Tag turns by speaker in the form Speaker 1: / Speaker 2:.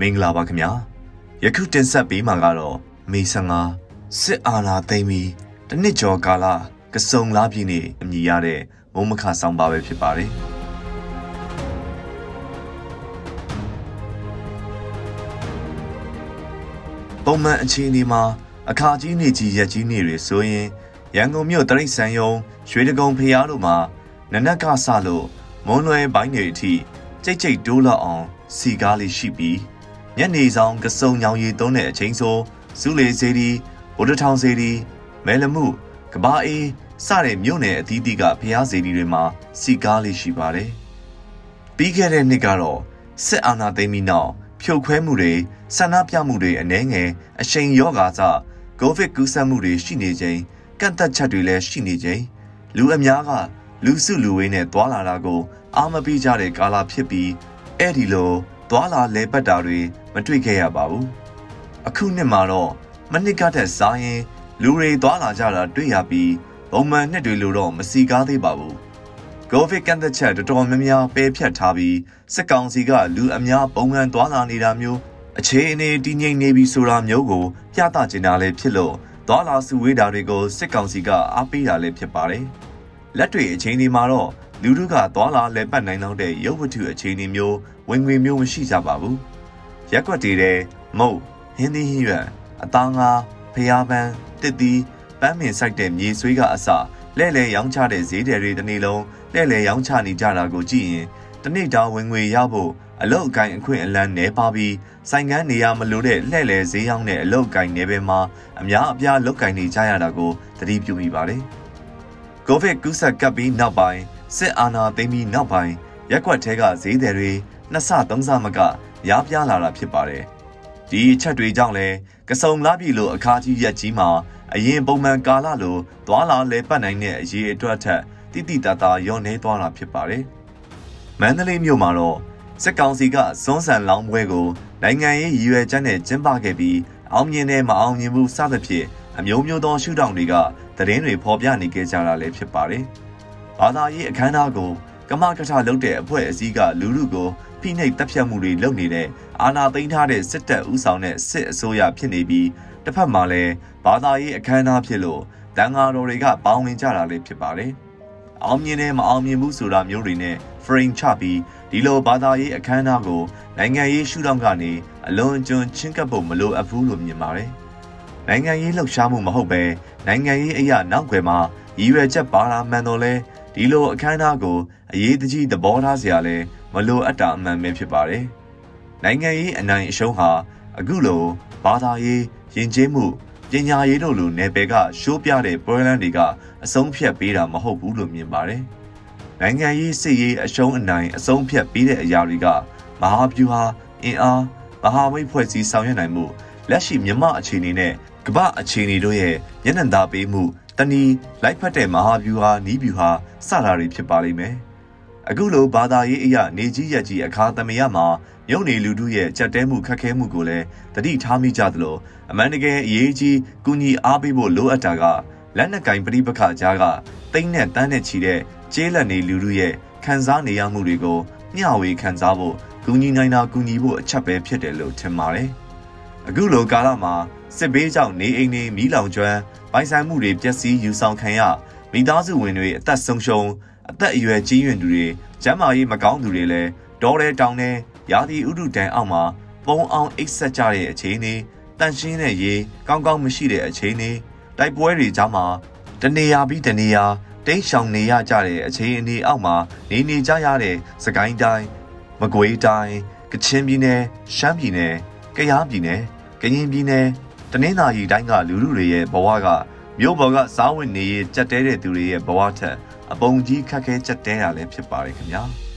Speaker 1: မင်္ဂလာပါခင်ဗျာယခုတင်ဆက်ပေးမှာကတော့မေ15စစ်အာဏာသိမ်းပြီးတနစ်ကျော်ကာလကစုံလားပြည်နေအမည်ရတဲ့မုံမခဆောင်ပါပဲဖြစ်ပါတယ်ပုံမှန်အခြေအနေမှာအခါကြီးနေကြီးရက်ကြီးနေတွေဆိုရင်ရန်ကုန်မြို့တရိတ်ဆန်ယုံရွှေတကုံဖျားတို့မှာနနက်ကဆလို့မွန်းလွယ်ပိုင်းတွေအထိကြိတ်ကြိတ်တိုးလောက်အောင်စီကားလေးရှိပြီး ညနေဆောင်ကစုံညောင်ရည်သုံးတဲ့အချိန်ဆိုဇူလေစေဒီဗုဒ္ဓထောင်စေဒီမဲလမှုကဘာအေးစတဲ့မြို့နယ်အသီးသီးကဖျားစေဒီတွေမှာစီကားလေးရှိပါတယ်။ပြီးခဲ့တဲ့နှစ်ကတော့စစ်အာဏာသိမ်းပြီးနောက်ဖြုတ်ခွဲမှုတွေဆန္ဒပြမှုတွေအနှဲငယ်အရှိန်ရောဂါစကိုဗစ်ကူးစက်မှုတွေရှိနေချိန်ကန့်သက်ချက်တွေလည်းရှိနေချိန်လူအများကလူစုလူဝေးနဲ့သွာလာတာကို အာမပိကြတဲ့ကာလဖြစ်ပြီးအဲ့ဒီလို သွာလာလဲပတ်တာတွေမတွေ့ခဲ့ရပါဘူးအခုနှစ်မှာတော့မနစ်ကတဲ့စားရင်လူတွေသွာလာကြတာတွေ့ရပြီးပုံမှန်နှစ်တွေလိုတော့မစီကားသေးပါဘူးကိုဗစ်ကန်သက်ချက်တော်တော်များများပယ်ဖြတ်ထားပြီးစစ်ကောင်စီကလူအများပုံမှန်သွာလာနေတာမျိုးအခြေအနေတည်ငြိမ်နေပြီဆိုတာမျိုးကိုပြသချင်တာလည်းဖြစ်လို့သွာလာစုဝေးတာတွေကိုစစ်ကောင်စီကအားပေးတာလည်းဖြစ်ပါတယ်။လက်တွေအချိန်ဒီမှာတော့လူတို့ကသွာလာလဲပတ်နိုင်တော့တဲ့ရုပ်ဝတ္ထုအခြေအနေမျိုးဝင်ငွေမျိုးမရှိကြပါဘူး။ရက်ွက်တည်တဲ့မုတ်ဟင်းသီးဟင်းရွက်အသားငါဖျားပန်းတစ်သီးပန်းမင်ဆိုင်တဲ့မြေဆွေးကအစလဲ့လဲရောင်းချတဲ့ဈေးတယ်တွေတစ်နေ့လုံးလဲ့လဲရောင်းချနေကြတာကိုကြည့်ရင်တနေ့တာဝင်ငွေရဖို့အလုတ်အကင်အခွင့်အလန်းနေပါပြီးဆိုင်ကန်းနေရမလို့တဲ့လှဲ့လေဈေးရောက်တဲ့အလုတ်အကင်နေပဲမှာအများအပြားလုတ်ကင်နေကြရတာကိုသတိပြုမိပါတယ်။ကိုဗစ်ကူးစက်ကပ်ပြီးနောက်ပိုင်းစစ်အာဏာသိမ်းပြီးနောက်ပိုင်းရက်ွက်ထဲကဈေးတယ်တွေ နှစ်ဆသုံးဆမကရားပြားလာတာဖြစ်ပါတယ်။ဒီအချက်တွေကြောင့်လဲကစုံလာပြီလို့အခါကြီးရက်ကြီးမှာအရင်ပုံမှန်ကာလလိုသွာလာလဲပတ်နိုင်တဲ့အရေးအတွက်ထက်တိတိတသားရောနေသွားတာဖြစ်ပါတယ်။မန္တလေးမြို့မှာတော့စစ်ကောင်စီကစွန်းဆန်လောင်းပွဲကိုနိုင်ငံရေးရည်ရွယ်ချက်နဲ့ကျင်းပခဲ့ပြီးအောင်မြင်တဲ့မအောင်မြင်မှုစသဖြင့်အမျိုးမျိုးသောရှုထောင့်တွေကသတင်းတွေဖော်ပြနေကြကြတာလည်းဖြစ်ပါတယ်။ဘာသာရေးအခမ်းအနားကိုကမကထလုပ်တဲ့အဖွဲ့အစည်းကလူလူကို ဖိနှိပ်တပ်ဖြတ်မှုတွေလုပ်နေတဲ့အာဏာသိမ်းထားတဲ့စစ်တပ်ဥဆောင်တဲ့စစ်အစိုးရဖြစ်နေပြီးတစ်ဖက်မှာလည်းဘာသာရေးအခမ်းအနားဖြစ်လို့တန်ဃာတော်တွေကပေါင်းဝင်ကြတာလည်းဖြစ်ပါတယ်။အောင်မြင်တယ်မအောင်မြင်ဘူးဆိုတာမျိုးတွေနဲ့ frame ချပြီးဒီလိုဘာသာရေးအခမ်းအနားကိုနိုင်ငံရေးရှုထောင့်ကနေအလွန်ကျွန်းချင်းကပ်ဖို့မလိုအပ်ဘူးလို့မြင်ပါတယ်။နိုင်ငံရေးလှုပ်ရှားမှုမဟုတ်ပဲနိုင်ငံရေးအရာနောက်ွယ်မှာရည်ရွယ်ချက်ပါလာမှန်တော့လဲ ဒီလိုအခမ်းအနားကိုအရေးတကြီးသဘောထားစရာလဲမလိုအပ်တာအမှန်ပဲဖြစ်ပါတယ်။နိုင်ငံရေးအနိုင်အရှုံးဟာအခုလိုဘာသာရေးယဉ်ကျေးမှုပညာရေးတို့လိုနယ်ပယ်ကရှိုးပြတဲ့ပွဲလန်းတွေကအဆုံးဖြတ်ပေးတာမဟုတ်ဘူးလို့မြင်ပါတယ်။နိုင်ငံရေးစစ်ရေးအရှုံးအနိုင်အဆုံးဖြတ်ပေးတဲ့အရာတွေကမဟာဗျူဟာအင်အားမဟာမိတ်ဖွဲ့စည်းဆောင်ရွက်နိုင်မှုလက်ရှိမြမအခြေအနေနဲ့ကမ္ဘာအခြေအနေတို့ရဲ့ညဉ့်နံပေးမှု တဏီလိုက်ဖက်တဲ့မဟာဗျူဟာနီးဗျူဟာစတာတွေဖြစ်ပါလိမ့်မယ်။အခုလိုဘာသာရေးအရာနေကြီးရက်ကြီးအခါသမယမှာမြုပ်နေလူတို့ရဲ့ကြက်တဲမှုခက်ခဲမှုကိုလည်းတတိထားမိကြသလိုအမှန်တကယ်အရေးကြီးကုညီအားပေးဖို့လိုအပ်တာကလက်နက်ကင်ပြိပခကြားကတိမ့်နဲ့တန်းနဲ့ချီတဲ့ကျေးလက်နေလူလူရဲ့ခံစားနေရမှုတွေကိုမျှဝေခံစားဖို့ကူညီနိုင်တာကူညီဖို့အချက်ပဲဖြစ်တယ်လို့ထင်ပါတယ်။အခုလိုကာလမှာစစ်ဘေးကြောင့်နေအိမ်တွေမီးလောင်ကျွမ်း ပိုင်ဆိုင်မှုတွေပျက်စီးယူဆောင်ခံရမိသားစုဝင်တွေအသက်ဆုံးရှုံးအသက်အရွယ်ကြီးရင်သူတွေကျန်းမာရေးမကောင်းသူတွေလည်းဒေါ်ရဲတောင်နဲ့ရာသီဥတုတန်အောက်မှာပုံအောင်အိတ်ဆက်ကြတဲ့အခြေအနေတန့်ရှင်းတဲ့ရေကောင်းကောင်းမရှိတဲ့အခြေအနေတိုက်ပွဲတွေကြောင့်မှာတနေရာပြီးတနေရာတိတ်ရှောင်နေရကြတဲ့အခြေအနေအောက်မှာနေနေကြရတဲ့စကိုင်းတိုင်းမကွေးတိုင်းကချင်ပြည်နယ်ရှမ်းပြည်နယ်ကယားပြည်နယ်ကရင်ပြည်နယ်တနင်္သာရီတိုင်းကလူလူတွေရဲ့ဘဝက မြို့ပေါ်ကစားဝတ်နေရေးကြက်တဲတဲ့သူတွေရဲ့ဘဝထက်အပုံကြီးခက်ခဲကြက်တဲတာလည်းဖြစ်ပါတယ်ခင်ဗျာ။